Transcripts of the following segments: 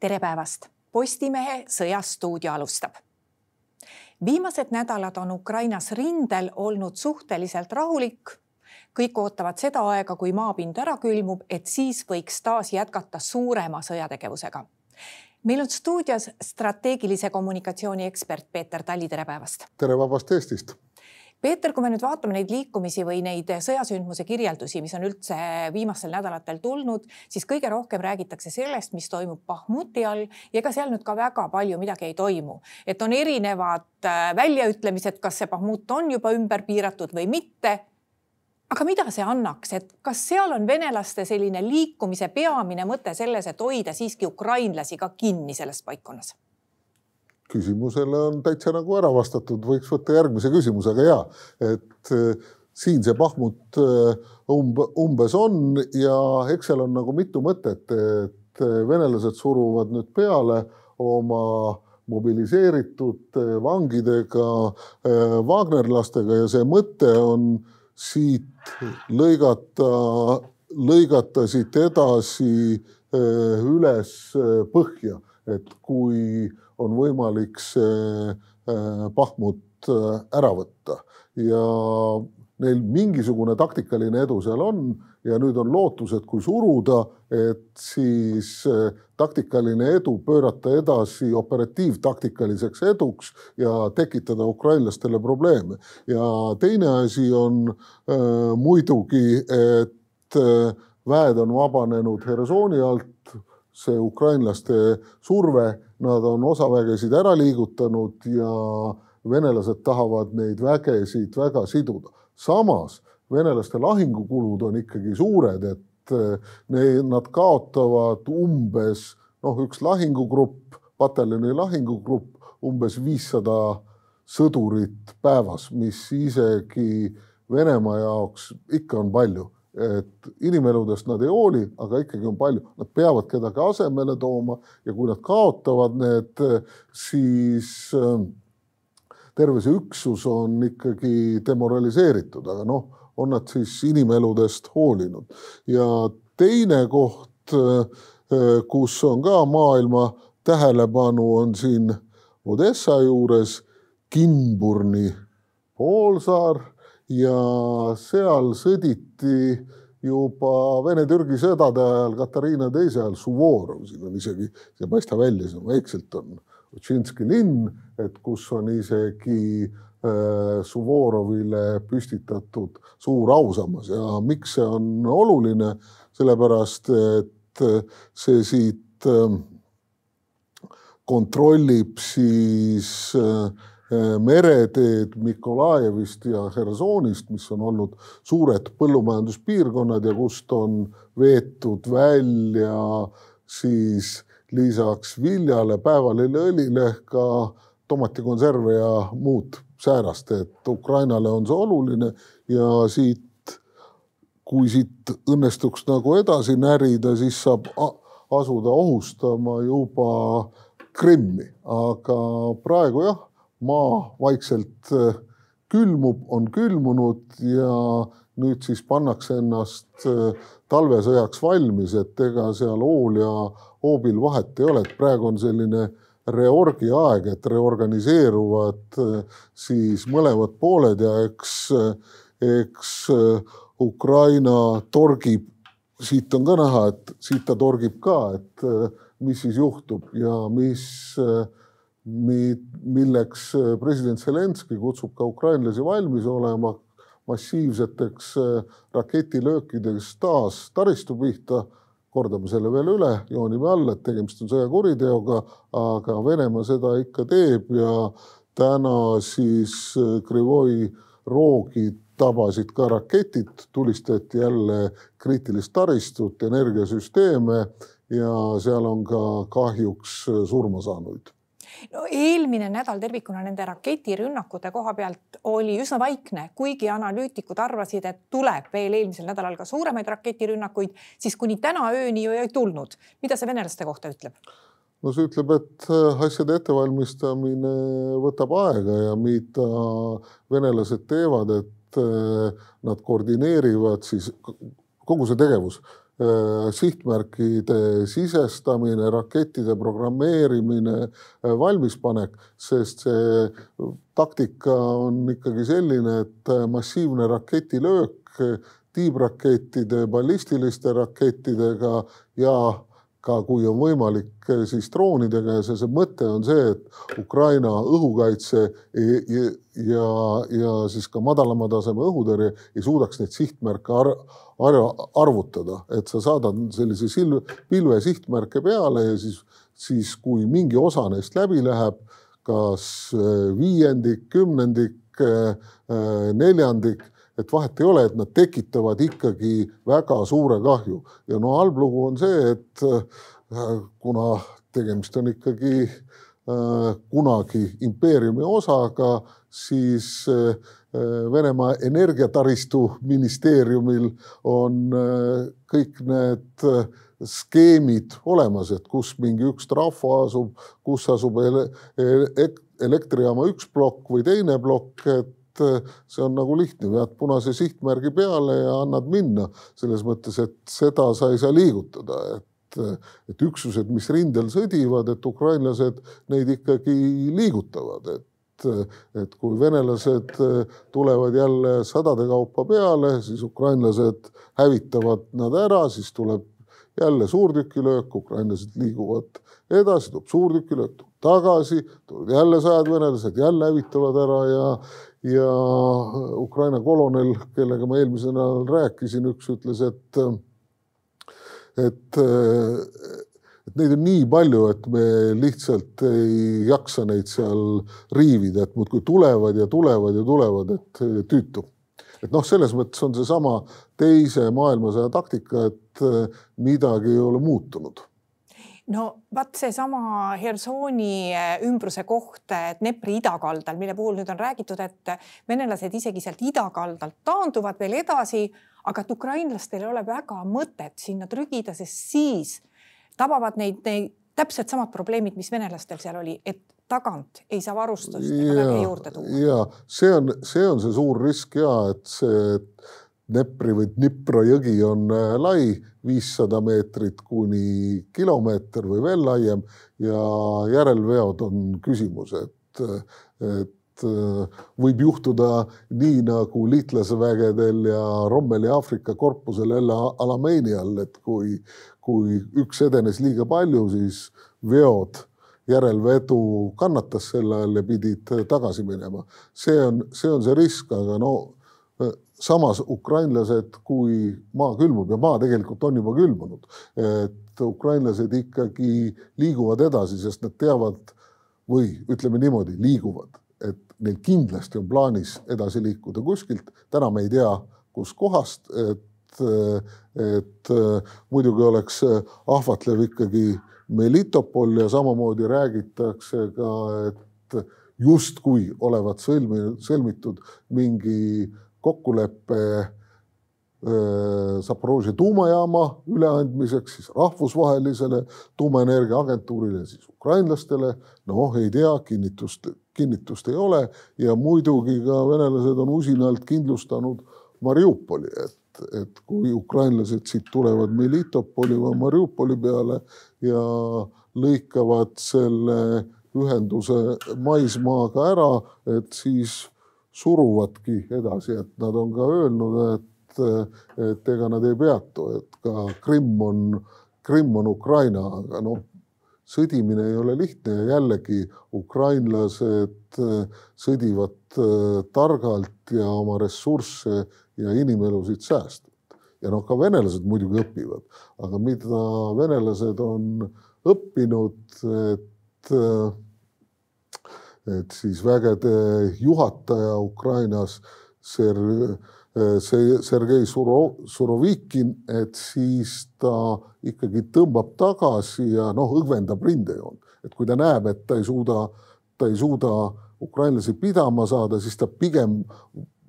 tere päevast, Postimehe Sõjastuudio alustab. viimased nädalad on Ukrainas rindel olnud suhteliselt rahulik. kõik ootavad seda aega, kui maapind ära külmub, et siis võiks taas jätkata suurema sõjategevusega. meil on stuudios strateegilise kommunikatsiooni ekspert Peeter Tali, tere päevast. tere vabast Eestist Peeter, kui me nüüd vaatame neid liikumisi või neid sõjasündmuse kirjeldusi, mis on üldse viimastel nädalatel tulnud, siis kõige rohkem räägitakse sellest, mis toimub Bahmuti all ja ega seal nüüd ka väga palju midagi ei toimu. et on erinevad äh, väljaütlemised, kas see Bahmut on juba ümber piiratud või mitte. aga mida see annaks, et kas seal on venelaste selline liikumise peamine mõte selles, et hoida siiski ukrainlasi ka kinni selles paikkonnas? Küsimusele on täitsa nagu ära vastatud, võiks võtta järgmise küsimuse, aga ja, et äh, siin see Pahmut äh, umbe, umbes on ja eks seal on nagu mitu mõtet, et äh, venelased suruvad nüüd peale oma mobiliseeritud vangidega, Wagnerlastega ja see mõte on siit lõigata, lõigata siit edasi üles põhja, et kui on võimalik see äh, Pahmut äh, ära võtta ja neil mingisugune taktikaline edu seal on ja nüüd on lootus, et kui suruda, et siis äh, taktikaline edu pöörata edasi operatiivtaktikaliseks eduks ja tekitada ukrainlastele probleeme. ja teine asi on äh, muidugi, et äh, väed on vabanenud Hersoni alt, see ukrainlaste surve Nad on osa vägesid ära liigutanud ja venelased tahavad neid vägesid väga siduda. samas venelaste lahingukulud on ikkagi suured, et eh, need, nad kaotavad umbes noh, üks lahingugrupp, pataljoni lahingugrupp, umbes viissada sõdurit päevas, mis isegi Venemaa jaoks ikka on palju et inimeludest nad ei hooli, aga ikkagi on palju, nad peavad kedagi asemele tooma ja kui nad kaotavad need, siis äh, terve see üksus on ikkagi demoraliseeritud, aga noh, on nad siis inimeludest hoolinud. ja teine koht, äh, kus on ka maailma tähelepanu, on siin Odessa juures Kinburni poolsaar ja seal sõditi juba Vene-Türgi sõdade ajal, Katariina teise ajal, Suvorov, siin on isegi, see ei paista välja, see on väikselt on Otšinski linn, et kus on isegi äh, Suvorovile püstitatud suur ausammas. Ja miks see on oluline, sellepärast et see siit äh, kontrollib siis Äh, mereteed Mikolajevist ja Hersonist, mis on olnud suured põllumajanduspiirkonnad ja kust on veetud välja siis lisaks viljale, päevalilleõlile ka tomatikonserve ja muud säärast, et Ukrainale on see oluline ja siit, kui siit õnnestuks nagu edasi närida, siis saab asuda ohustama juba Krimmi, aga praegu jah maa vaikselt äh, külmub, on külmunud ja nüüd siis pannakse ennast äh, talvesõjaks valmis, et ega seal hool ja hoobil vahet ei ole, et praegu on selline reorgi aeg, et reorganiseeruvad äh, siis mõlemad pooled ja eks, eks Ukraina torgib, siit on ka näha, et siit ta torgib ka, et mis siis juhtub ja mis äh, milleks äh, president Zelenskõi kutsub ka ukrainlasi valmis olema massiivseteks äh, raketilöökidest taas taristu pihta. kordame selle veel üle, joonime alla, et tegemist on sõjakuriteoga, aga Venemaa seda ikka teeb ja täna siis äh, Krivoi roogi tabasid ka raketid, tulistati jälle kriitilist taristut, energiasüsteeme ja seal on ka kahjuks surma saanuid no eelmine nädal tervikuna nende raketirünnakute koha pealt oli üsna vaikne, kuigi analüütikud arvasid, et tuleb veel eelmisel nädalal ka suuremaid raketirünnakuid, siis kuni täna ööni ju ei tulnud. mida see venelaste kohta ütleb? no see ütleb, et äh, asjade ettevalmistamine võtab aega ja mida venelased teevad, et äh, nad koordineerivad siis kogu see tegevus sihtmärkide sisestamine, rakettide programmeerimine, valmispanek, sest see taktika on ikkagi selline, et massiivne raketilöök tiibrakettide, ballistiliste rakettidega ja ka kui on võimalik, siis droonidega ja see, see mõte on see, et Ukraina õhukaitse ja, ja, ja siis ka madalama taseme õhutõrje ei suudaks neid sihtmärke ar ar arvutada, et sa saadad sellise silv, pilve sihtmärke peale ja siis, siis kui mingi osa neist läbi läheb, kas viiendik, kümnendik, neljandik et vahet ei ole, et nad tekitavad ikkagi väga suure kahju. Ja no halb lugu on see, et äh, kuna tegemist on ikkagi äh, kunagi impeeriumi osaga, siis äh, Venemaa energiataristu ministeeriumil on kõik need skeemid olemas, et kus mingi üks trahvo asub, kus asub ele elektrijaama üks plokk või teine plokk, et et äh, see on nagu lihtne, vead punase sihtmärgi peale ja annad minna. Selles mõttes, et seda sa ei saa liigutada, et äh, et üksused, mis rindel sõdivad, et ukrainlased neid ikkagi liigutavad, et äh, et kui venelased tulevad jälle sadade kaupa peale, siis ukrainlased hävitavad nad ära, siis tuleb jälle suurtükilöök, ukrainlased liiguvad edasi, tuleb suurtükilöök, tuleb tagasi, tulevad jälle sajad venelased, jälle hävitavad ära ja ja Ukraina kolonel, kellega ma eelmisel nädalal rääkisin, üks ütles, et et, et neid on nii palju, et me lihtsalt ei jaksa neid seal riivida, et muudkui tulevad ja tulevad ja tulevad, et tüütu. et noh, selles mõttes on seesama teise maailmasõja taktika, et midagi ei ole muutunud no vaat seesama Hersoni eh, ümbruse koht eh, Dnepri idakaldal, mille puhul nüüd on räägitud, et venelased isegi sealt idakaldalt taanduvad veel edasi, aga et ukrainlastel ei ole väga mõtet sinna trügida, sest siis tabavad neid, neid täpselt samad probleemid, mis venelastel seal oli, et tagant ei saa varustust väge juurde tuua. ja see on, see on see suur risk ja et see Dnepri või Dnipro jõgi on äh, lai, viissada meetrit kuni kilomeeter või veel laiem ja järelveod on küsimus, et, et äh, võib juhtuda nii nagu liitlasvägedel ja Rommeli Aafrika korpusel jälle Alameinial, et kui, kui üks edenes liiga palju, siis veod järelvedu kannatas selle all ja pidid tagasi minema. see on, see on see risk, aga no samas ukrainlased, kui maa külmub ja maa tegelikult on juba külmunud, et ukrainlased ikkagi liiguvad edasi, sest nad teavad või ütleme niimoodi, liiguvad, et neil kindlasti on plaanis edasi liikuda kuskilt. täna me ei tea, kuskohast, et, et muidugi oleks ahvatlev ikkagi Melitopol ja samamoodi räägitakse ka, et justkui olevat sõlmi, sõlmitud mingi kokkulepe Zaporožje tuumajaama üleandmiseks siis rahvusvahelisele tuumaenergia agentuurile, siis ukrainlastele. noh, ei tea, kinnitust, kinnitust ei ole ja muidugi ka venelased on usinalt kindlustanud Mariupoli, et, et kui ukrainlased siit tulevad Melitopoli või Mariupoli peale ja lõikavad selle ühenduse maismaaga ära, et siis suruvadki edasi, et nad on ka öelnud, et, et ega nad ei peatu, et ka Krimm on, Krimm on Ukraina, aga noh, sõdimine ei ole lihtne ja jällegi ukrainlased sõdivad targalt ja oma ressursse ja inimelusid säästvad. ja noh, ka venelased muidugi õpivad, aga mida venelased on õppinud, et et siis vägede juhataja Ukrainas Ser-, see Sergei Suro-, Surovikin, et siis ta ikkagi tõmbab tagasi ja noh, õgvendab rindejoont. et kui ta näeb, et ta ei suuda, ta ei suuda ukrainlasi pidama saada, siis ta pigem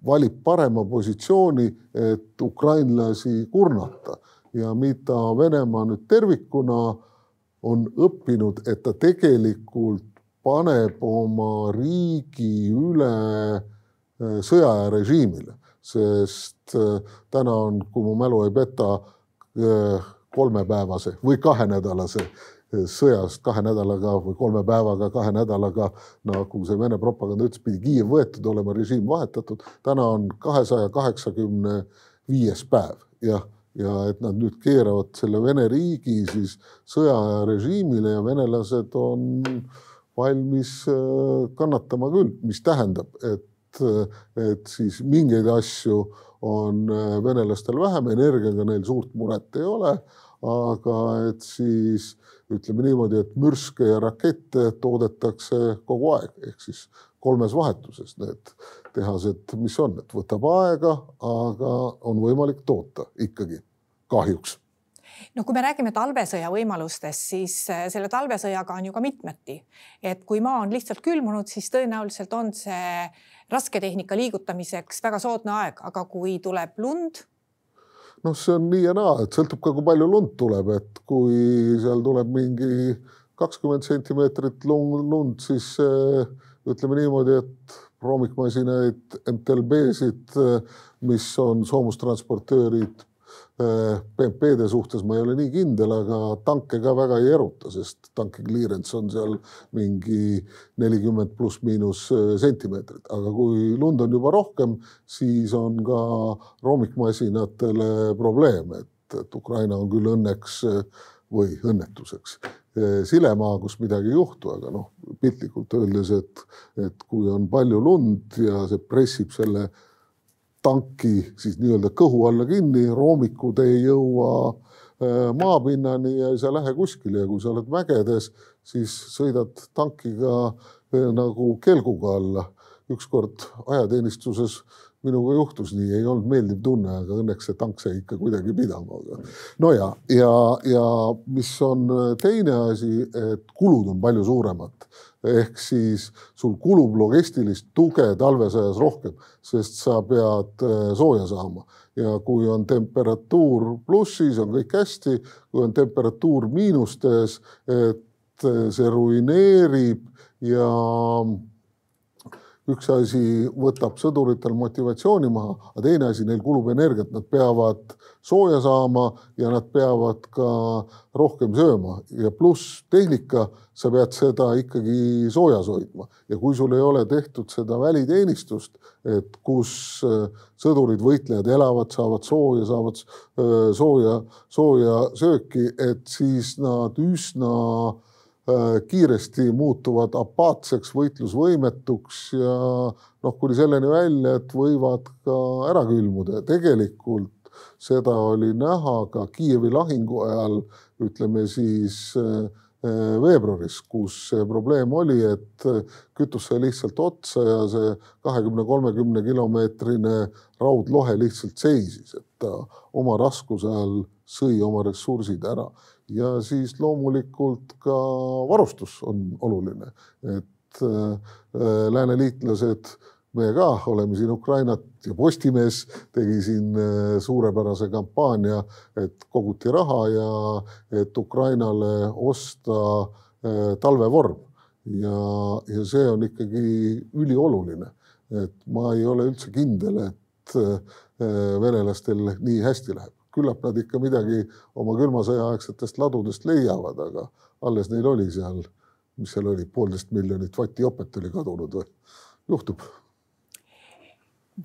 valib parema positsiooni, et ukrainlasi kurnata ja mida Venemaa nüüd tervikuna on õppinud, et ta tegelikult paneb oma riigi üle äh, sõjaaja režiimile, sest äh, täna on, kui mu mälu ei peta, kolmepäevase või kahenädalase sõjast kahe nädalaga või kolme päevaga, kahe nädalaga, nagu see Vene propaganda ütles, pidi Kiiev võetud olema, režiim vahetatud. täna on kahesaja kaheksakümne viies päev jah, ja et nad nüüd keeravad selle Vene riigi siis sõjarežiimile ja venelased on valmis äh, kannatama küll, mis tähendab, et, et siis mingeid asju on äh, venelastel vähem, energiaga neil suurt muret ei ole, aga et siis ütleme niimoodi, et mürske ja rakette toodetakse kogu aeg, ehk siis kolmes vahetuses need tehased, mis on, et võtab aega, aga on võimalik toota ikkagi kahjuks no kui me räägime talvesõja võimalustest, siis äh, selle talvesõjaga on ju ka mitmeti, et kui maa on lihtsalt külmunud, siis tõenäoliselt on see rasketehnika liigutamiseks väga soodne aeg, aga kui tuleb lund? Noh, see on nii ja naa, et sõltub ka, kui palju lund tuleb, et kui seal tuleb mingi kakskümmend sentimeetrit lund, siis ütleme niimoodi, et roomikmasinaid, MTLB-sid, mis on soomustransportöörid BMP-de suhtes ma ei ole nii kindel, aga tanke ka väga ei eruta, sest tanki clearance on seal mingi nelikümmend pluss miinus äh, sentimeetrit, aga kui lund on juba rohkem, siis on ka roomikmasinatele probleem, et, et Ukraina on küll õnneks äh, või õnnetuseks äh, silemaa, kus midagi ei juhtu, aga noh, piltlikult öeldes, et, et kui on palju lund ja see pressib selle tanki siis nii-öelda kõhu alla kinni, roomikud ei jõua äh, maapinnani ja ei saa lähe kuskile ja kui sa oled mägedes, siis sõidad tankiga äh, nagu kelguga alla. Ükskord ajateenistuses minuga juhtus nii, ei olnud meeldiv tunne, aga õnneks see tank sai ikka kuidagi pidama. no ja, ja, ja mis on teine asi, et kulud on palju suuremad. Ehk siis sul kulub logistilist tuge talvesõjas rohkem, sest sa pead äh, sooja saama. Ja kui on temperatuur plussis, on kõik hästi, kui on temperatuur miinustes, et äh, see ruineerib ja üks asi võtab sõduritel motivatsiooni maha, aga teine asi, neil kulub energiat, nad peavad sooja saama ja nad peavad ka rohkem sööma. Ja pluss tehnika, sa pead seda ikkagi soojas hoidma. Ja kui sul ei ole tehtud seda väliteenistust, et kus äh, sõdurid, võitlejad elavad, saavad sooja, saavad äh, sooja, sooja sööki, et siis nad üsna Äh, kiiresti muutuvad apaatseks, võitlusvõimetuks ja noh, kuni selleni välja, et võivad ka ära külmuda. Ja tegelikult seda oli näha ka Kiievi lahingu ajal, ütleme siis äh, veebruaris, kus see probleem oli, et kütus sai lihtsalt otsa ja see kahekümne, kolmekümne kilomeetrine raudlohe lihtsalt seisis, et ta oma raskuse all sõi oma ressursid ära ja siis loomulikult ka varustus on oluline, et äh, lääneliitlased, meie ka oleme siin Ukrainat ja Postimees tegi siin äh, suurepärase kampaania, et koguti raha ja et Ukrainale osta äh, talvevorm. Ja, ja see on ikkagi ülioluline, et ma ei ole üldse kindel, et venelastel nii hästi läheb küllap nad ikka midagi oma külma sõja aegsetest ladudest leiavad, aga alles neil oli seal, mis seal oli, poolteist miljonit vatti jopet oli kadunud või? juhtub.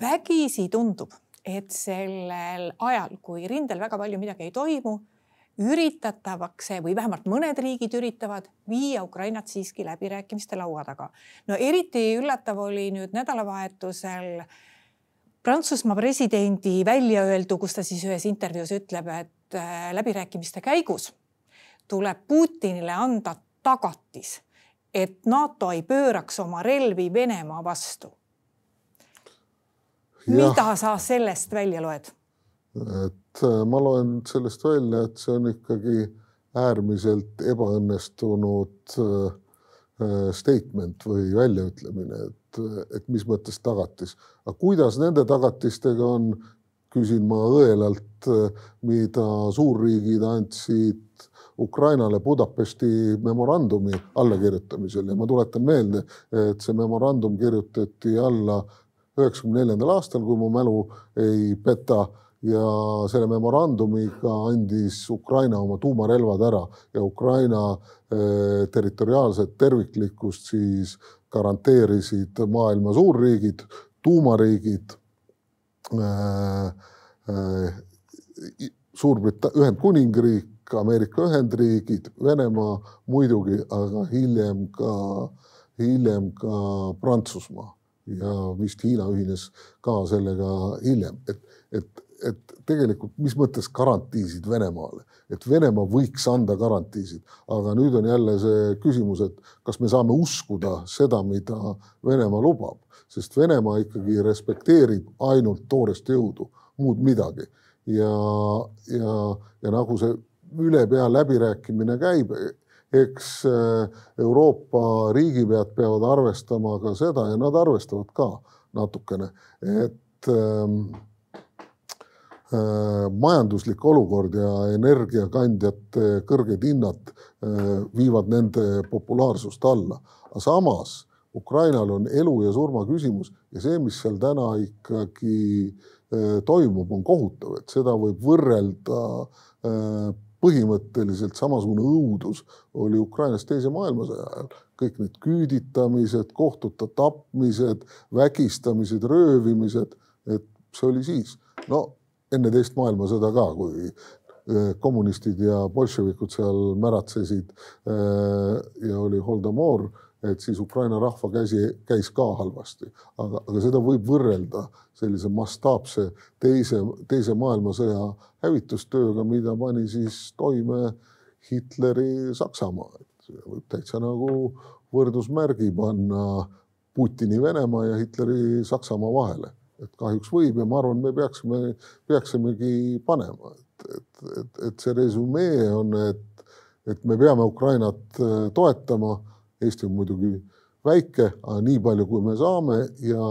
vägisi tundub, et sellel ajal, kui rindel väga palju midagi ei toimu, üritatakse või vähemalt mõned riigid üritavad viia Ukrainat siiski läbirääkimiste laua taga. no eriti üllatav oli nüüd nädalavahetusel äh, Prantsusmaa presidendi välja öeldu, kus ta siis ühes intervjuus ütleb, et äh, läbirääkimiste käigus tuleb Putinile anda tagatis, et NATO ei pööraks oma relvi Venemaa vastu. mida sa sellest välja loed? et äh, ma loen sellest välja, et see on ikkagi äärmiselt ebaõnnestunud äh, statement või väljaütlemine, et et, et mis mõttes tagatis. aga kuidas nende tagatistega on, küsin ma õelalt, mida suurriigid andsid Ukrainale Budapesti memorandumi allakirjutamisel ja ma tuletan meelde, et see memorandum kirjutati alla üheksakümne neljandal aastal, kui mu mälu ei peta ja selle memorandumiga andis Ukraina oma tuumarelvad ära ja Ukraina eh, territoriaalset terviklikkust siis garanteerisid maailma suurriigid, tuumariigid äh,. Äh, Suurbrita-, Ühendkuningriik, Ameerika Ühendriigid, Venemaa muidugi, aga hiljem ka, hiljem ka Prantsusmaa ja vist Hiina ühines ka sellega hiljem, et, et, et tegelikult mis mõttes garantiisid Venemaale, et Venemaa võiks anda garantiisid, aga nüüd on jälle see küsimus, et kas me saame uskuda seda, mida Venemaa lubab, sest Venemaa ikkagi respekteerib ainult toorest jõudu, muud midagi. Ja, ja, ja nagu see ülepea läbirääkimine käib, eks äh, Euroopa riigipead peavad arvestama ka seda ja nad arvestavad ka natukene, et ähm, äh, majanduslik olukord ja energiakandjate kõrged hinnad äh, viivad nende populaarsust alla, aga samas Ukrainal on elu ja surma küsimus ja see, mis seal täna ikkagi äh, toimub, on kohutav, et seda võib võrrelda äh, põhimõtteliselt samasugune õudus oli Ukrainas teise maailmasõja ajal. kõik need küüditamised, kohtuta tapmised, vägistamised, röövimised, et see oli siis. no enne teist maailmasõda ka, kui äh, kommunistid ja bolševikud seal märatsesid ja oli Holodomor et siis Ukraina rahva käsi käis ka halvasti, aga, aga seda võib võrrelda sellise mastaapse teise, teise maailmasõja hävitustööga, mida pani siis toime Hitleri Saksamaa, et võib täitsa nagu võrdusmärgi panna Putini Venemaa ja Hitleri Saksamaa vahele, et kahjuks võib ja ma arvan, me peaksime, peaksimegi panema, et, et, et, et see resümee on, et, et me peame Ukrainat toetama. Eesti on muidugi väike, aga nii palju, kui me saame ja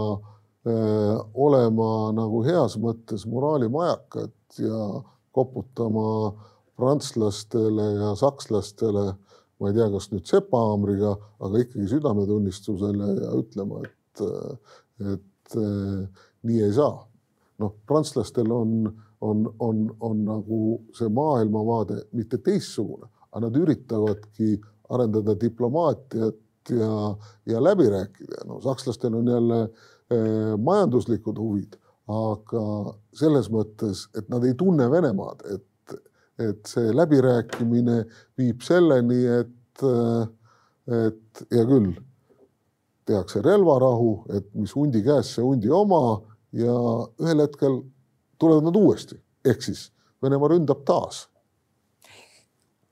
öö, äh, olema nagu heas mõttes moraalimajakad ja koputama prantslastele ja sakslastele, ma ei tea, kas nüüd sepahaamriga, aga ikkagi südametunnistusele ja ütlema, et, et äh, nii ei saa. noh, prantslastel on, on, on, on nagu see maailmavaade mitte teistsugune, aga nad üritavadki arendada diplomaatiat ja, ja läbi rääkida. no sakslastel on jälle eh, majanduslikud huvid, aga selles mõttes, et nad ei tunne Venemaad, et, et see läbirääkimine viib selleni, et, et hea küll, tehakse relvarahu, et mis hundi käes, see hundi oma ja ühel hetkel tulevad nad uuesti, ehk siis Venemaa ründab taas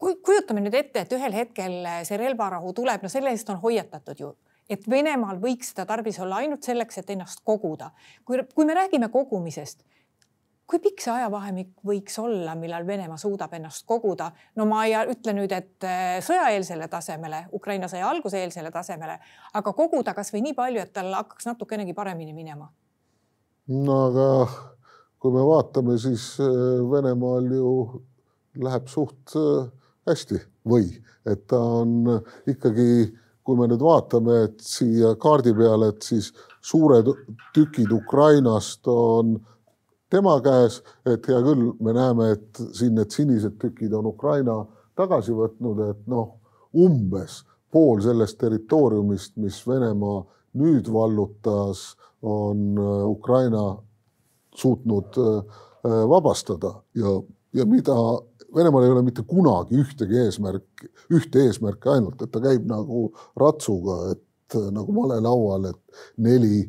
kujutame nüüd ette, et ühel hetkel see relvarahu tuleb, no selle eest on hoiatatud ju, et Venemaal võiks seda tarvis olla ainult selleks, et ennast koguda. kui, kui me räägime kogumisest, kui pikk see ajavahemik võiks olla, millal Venemaa suudab ennast koguda? no ma ei ütle nüüd, et äh, sõjaeelsele tasemele, Ukraina sõja alguseelsele tasemele, aga koguda kasvõi nii palju, et tal hakkaks natukenegi paremini minema. No aga kui me vaatame, siis äh, Venemaal ju läheb suht äh, hästi. Või et ta on ikkagi, kui me nüüd vaatame, et siia kaardi peale, et siis suured tükid Ukrainast on tema käes, et hea küll, me näeme, et siin need sinised tükid on Ukraina tagasi võtnud, et noh, umbes pool sellest territooriumist, mis Venemaa nüüd vallutas, on Ukraina suutnud äh, vabastada ja, ja mida Venemaal ei ole mitte kunagi ühtegi eesmärki, ühte eesmärki ainult, et ta käib nagu ratsuga, et nagu malelaual, et neli,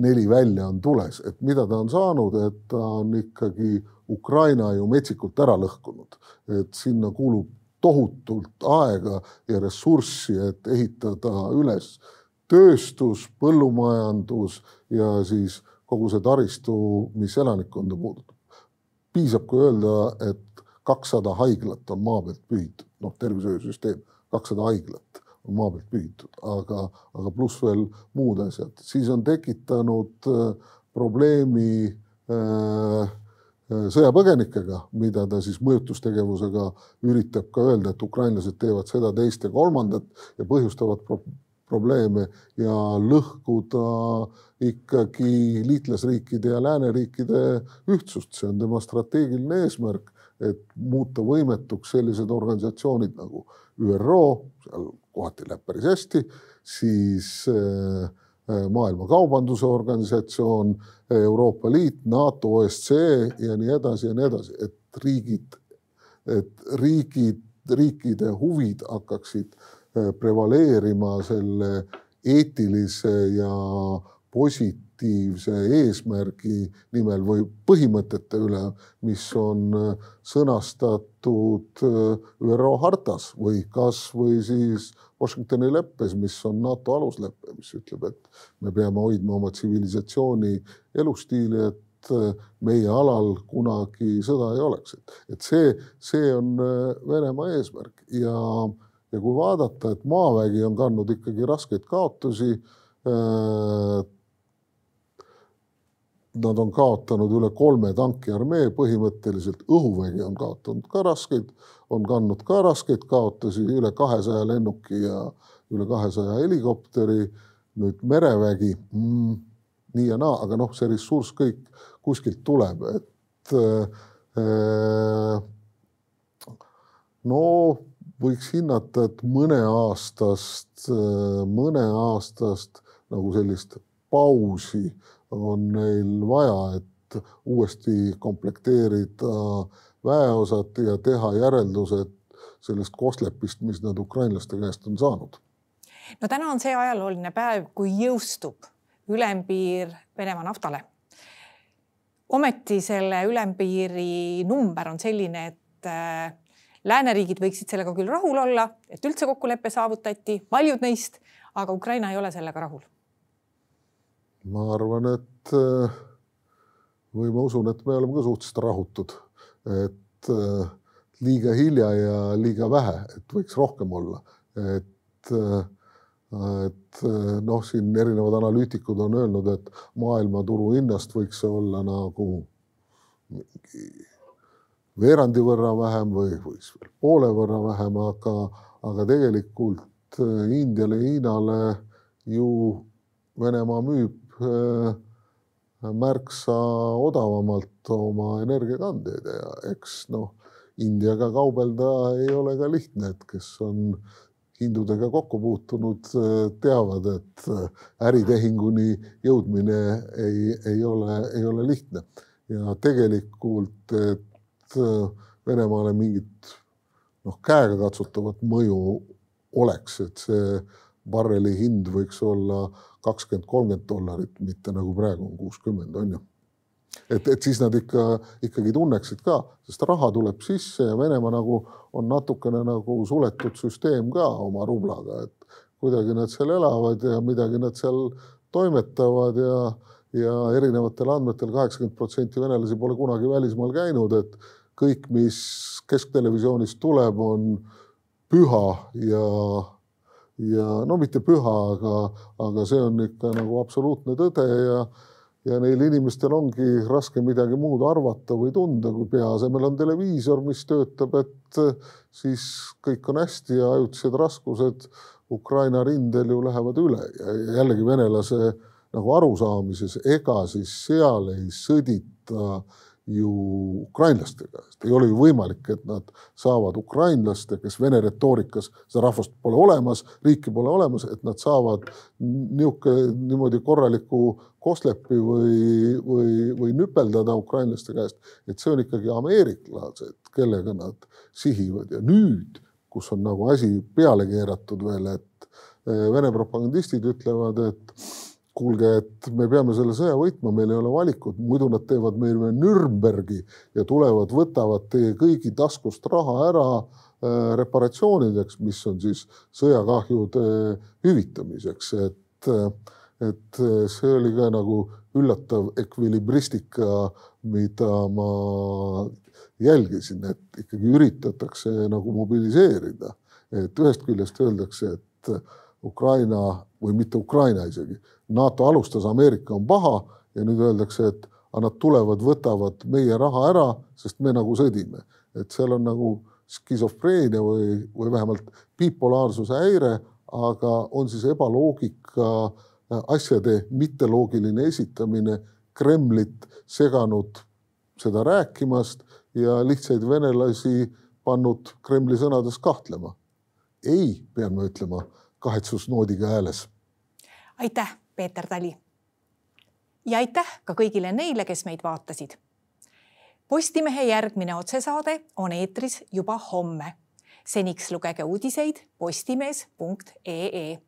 neli välja on tules, et mida ta on saanud, et ta on ikkagi Ukraina ju metsikult ära lõhkunud, et sinna kulub tohutult aega ja ressurssi, et ehitada üles tööstus, põllumajandus ja siis kogu see taristu, mis elanikkonda puudutab. piisab, kui öelda, et kakssada haiglat on maa pealt pühitud, noh, tervishoiusüsteem, kakssada haiglat on maa pealt pühitud, aga, aga pluss veel muud asjad, siis on tekitanud äh, probleemi äh, äh, sõjapõgenikega, mida ta siis mõjutustegevusega üritab ka öelda, et ukrainlased teevad seda, teist ja kolmandat ja põhjustavad pro probleeme ja lõhkuda ikkagi liitlasriikide ja lääneriikide ühtsust, see on tema strateegiline eesmärk, et muuta võimetuks sellised organisatsioonid nagu ÜRO, seal kohati läheb päris hästi, siis äh, Maailma Kaubanduse Organisatsioon, Euroopa Liit, NATO, OSCE ja nii edasi ja nii edasi, et riigid, et riigid, riikide huvid hakkaksid äh, prevaleerima selle eetilise ja positiivse eesmärgi nimel või põhimõtete üle, mis on äh, sõnastatud äh, ÜRO hartas või kasvõi siis Washingtoni leppes, mis on NATO aluslepe, mis ütleb, et me peame hoidma oma tsivilisatsiooni elustiili, et äh, meie alal kunagi sõda ei oleks, et, see, see on Venemaa eesmärk ja, ja kui vaadata, et maavägi on kandnud ikkagi raskeid kaotusi nad on kaotanud üle kolme tankiarmee, põhimõtteliselt õhuvägi on kaotanud ka raskeid, on kandnud ka raskeid kaotusi, üle kahesaja lennuki ja üle kahesaja helikopteri. nüüd merevägi mm,, nii ja naa, aga noh, see ressurss kõik kuskilt tuleb, et äh, no võiks hinnata, et mõneaastast, mõneaastast nagu sellist pausi on neil vaja, et uuesti komplekteerida väeosad ja teha järeldused sellest koslepist, mis nad ukrainlaste käest on saanud. no täna on see ajalooline päev, kui jõustub ülempiir Venemaa naftale. ometi selle ülempiiri number on selline, et äh, lääneriigid võiksid sellega küll rahul olla, et üldse kokkulepe saavutati, paljud neist, aga Ukraina ei ole sellega rahul. Ma arvan, et äh, või ma usun, et me oleme ka suhteliselt rahutud, et äh, liiga hilja ja liiga vähe, et võiks rohkem olla, et äh, et noh, siin erinevad analüütikud on öelnud, et maailmaturu hinnast võiks see olla nagu mingi veerandi võrra vähem või, või siis veel poole võrra vähem, aga, aga tegelikult Indiale ja Hiinale ju Venemaa müüb Äh, märksa odavamalt oma energiakandjaid ja eks noh, Indiaga kaubelda ei ole ka lihtne, et kes on hindudega kokku puutunud, äh, teavad, et äh, äritehinguni jõudmine ei, ei ole, ei ole lihtne. Ja tegelikult, et Venemaale mingit noh, käegakatsutavat mõju oleks, et see barreli hind võiks olla kakskümmend, kolmkümmend dollarit, mitte nagu praegu on kuuskümmend, on ju. et, et siis nad ikka, ikkagi tunneksid ka, sest raha tuleb sisse ja Venemaa nagu on natukene nagu suletud süsteem ka oma rublaga, et kuidagi nad seal elavad ja midagi nad seal toimetavad ja, ja erinevatel andmetel kaheksakümmend protsenti venelasi pole kunagi välismaal käinud, et kõik, mis kesktelevisioonist tuleb, on püha ja ja no mitte püha, aga, aga see on ikka nagu absoluutne tõde ja ja neil inimestel ongi raske midagi muud arvata või tunda, kui pea asemel on televiisor, mis töötab, et siis kõik on hästi ja ajutised raskused Ukraina rindel ju lähevad üle. Ja jällegi venelase nagu arusaamises, ega siis seal ei sõdita ju ukrainlastega, sest ei ole ju võimalik, et nad saavad ukrainlaste, kes Vene retoorikas, seda rahvast pole olemas, riiki pole olemas, et nad saavad niisugune niimoodi korraliku koslepi või, või, või nüpeldada ukrainlaste käest, et see on ikkagi ameeriklased, kellega nad sihivad. Ja nüüd, kus on nagu asi peale keeratud veel, et eh, Vene propagandistid ütlevad, et kuulge, et me peame selle sõja võitma, meil ei ole valikut, muidu nad teevad meile Nürnbergi ja tulevad, võtavad teie kõigi taskust raha ära äh, reparatsioonideks, mis on siis sõjakahjude hüvitamiseks, et, et see oli ka nagu üllatav ekvilibristika, mida ma jälgisin, et ikkagi üritatakse nagu mobiliseerida, et ühest küljest öeldakse, et Ukraina või mitte Ukraina isegi NATO alustas, Ameerika on paha ja nüüd öeldakse, et nad tulevad, võtavad meie raha ära, sest me nagu sõdime. et seal on nagu skisofreenia või, või vähemalt bipolaarsuse häire, aga on siis ebaloogika, asjade mitteloogiline esitamine Kremlit seganud seda rääkimast ja lihtsaid venelasi pannud Kremli sõnades kahtlema. ei, pean ma ütlema kahetsusnoodiga hääles. aitäh, Peeter Tali. ja aitäh ka kõigile neile, kes meid vaatasid. Postimehe järgmine otsesaade on eetris juba homme. seniks lugege uudiseid postimees.ee